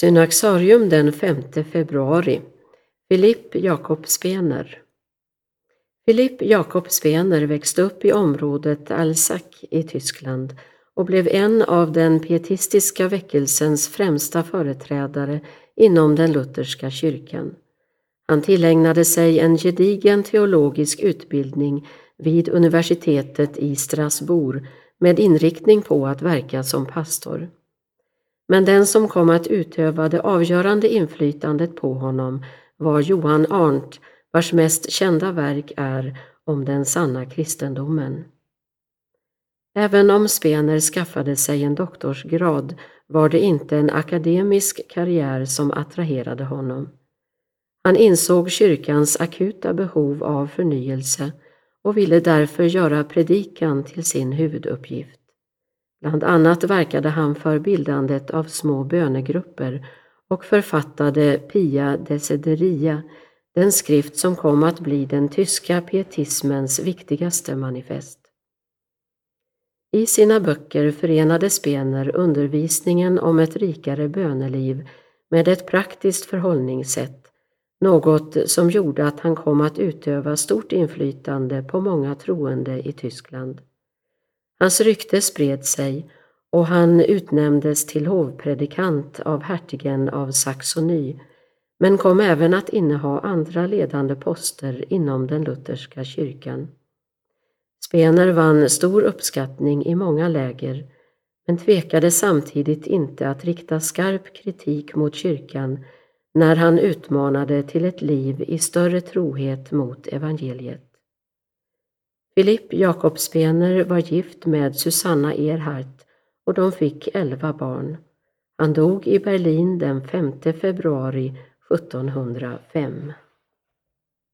Synaxarium den 5 februari Filipp Jakob Spener Filipp Jakob Spener växte upp i området Alsac i Tyskland och blev en av den pietistiska väckelsens främsta företrädare inom den lutherska kyrkan. Han tillägnade sig en gedigen teologisk utbildning vid universitetet i Strasbourg med inriktning på att verka som pastor. Men den som kom att utöva det avgörande inflytandet på honom var Johan Arndt vars mest kända verk är Om den sanna kristendomen. Även om Spener skaffade sig en doktorsgrad var det inte en akademisk karriär som attraherade honom. Han insåg kyrkans akuta behov av förnyelse och ville därför göra predikan till sin huvuduppgift. Bland annat verkade han för bildandet av små bönegrupper och författade Pia Desideria, den skrift som kom att bli den tyska pietismens viktigaste manifest. I sina böcker förenade Spener undervisningen om ett rikare böneliv med ett praktiskt förhållningssätt, något som gjorde att han kom att utöva stort inflytande på många troende i Tyskland. Hans rykte spred sig och han utnämndes till hovpredikant av hertigen av Saxony men kom även att inneha andra ledande poster inom den lutherska kyrkan. Spener vann stor uppskattning i många läger men tvekade samtidigt inte att rikta skarp kritik mot kyrkan när han utmanade till ett liv i större trohet mot evangeliet. Philipp Jakobspener var gift med Susanna Erhardt och de fick elva barn. Han dog i Berlin den 5 februari 1705.